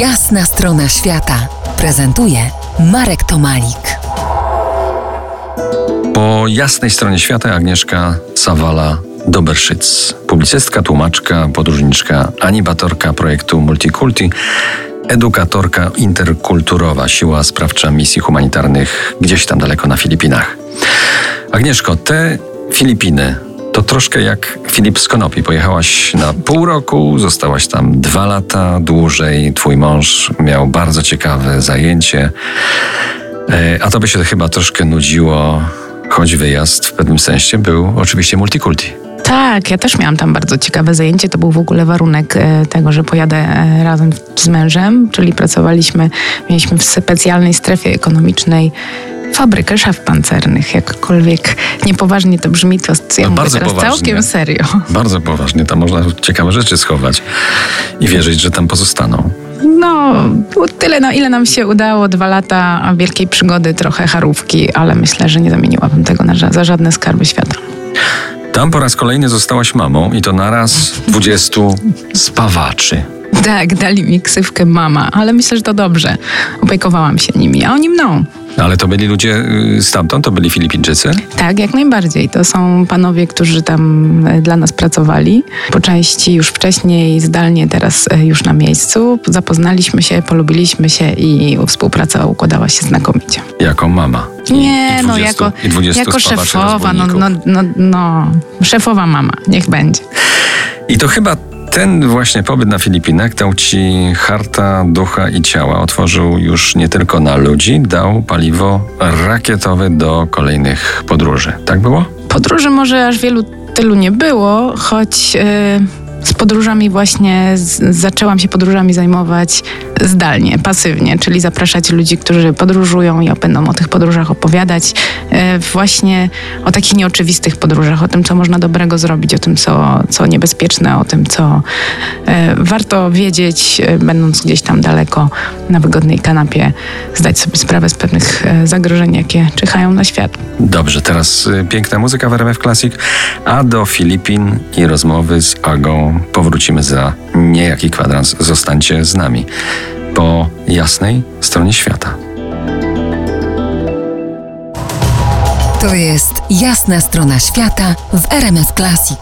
Jasna strona świata prezentuje Marek Tomalik. Po jasnej stronie świata Agnieszka Sawala Doberszyc, publicystka, tłumaczka, podróżniczka, animatorka projektu Multikulti, edukatorka interkulturowa, siła sprawcza misji humanitarnych gdzieś tam daleko na Filipinach. Agnieszko, te Filipiny to troszkę jak Filip z Konopi. Pojechałaś na pół roku, zostałaś tam dwa lata dłużej. Twój mąż miał bardzo ciekawe zajęcie. E, a to by się chyba troszkę nudziło, choć wyjazd w pewnym sensie był oczywiście multikulti. Tak, ja też miałam tam bardzo ciekawe zajęcie. To był w ogóle warunek e, tego, że pojadę e, razem z mężem, czyli pracowaliśmy, mieliśmy w specjalnej strefie ekonomicznej fabrykę szaf pancernych. Jakkolwiek niepoważnie to brzmi, to ja no, bardzo poważnie. całkiem serio. Bardzo poważnie. Tam można ciekawe rzeczy schować i wierzyć, że tam pozostaną. No, tyle, no ile nam się udało. Dwa lata wielkiej przygody, trochę charówki, ale myślę, że nie zamieniłabym tego na, za żadne skarby świata. Tam po raz kolejny zostałaś mamą i to naraz 20 spawaczy. Tak, dali mi ksywkę mama, ale myślę, że to dobrze. Opiekowałam się nimi, a oni mną. Ale to byli ludzie y, stamtąd? To byli Filipińczycy? Tak, jak najbardziej. To są panowie, którzy tam e, dla nas pracowali. Po części już wcześniej, zdalnie, teraz e, już na miejscu. Zapoznaliśmy się, polubiliśmy się i współpraca układała się znakomicie. Jako mama? Nie, I 20, no jako, jako szefowa, no, no, no, no, szefowa mama, niech będzie. I to chyba ten właśnie pobyt na Filipinach dał ci harta ducha i ciała. Otworzył już nie tylko na ludzi, dał paliwo rakietowe do kolejnych podróży. Tak było? Podróży może aż wielu tylu nie było, choć. Yy z podróżami właśnie z, zaczęłam się podróżami zajmować zdalnie, pasywnie, czyli zapraszać ludzi, którzy podróżują i będą o tych podróżach opowiadać. E, właśnie o takich nieoczywistych podróżach, o tym, co można dobrego zrobić, o tym, co, co niebezpieczne, o tym, co e, warto wiedzieć, e, będąc gdzieś tam daleko na wygodnej kanapie, zdać sobie sprawę z pewnych zagrożeń, jakie czyhają na świat. Dobrze, teraz piękna muzyka w RMF Classic, a do Filipin i rozmowy z Agą powrócimy za niejaki kwadrans. Zostańcie z nami po jasnej stronie świata. To jest jasna strona świata w RMS Classic.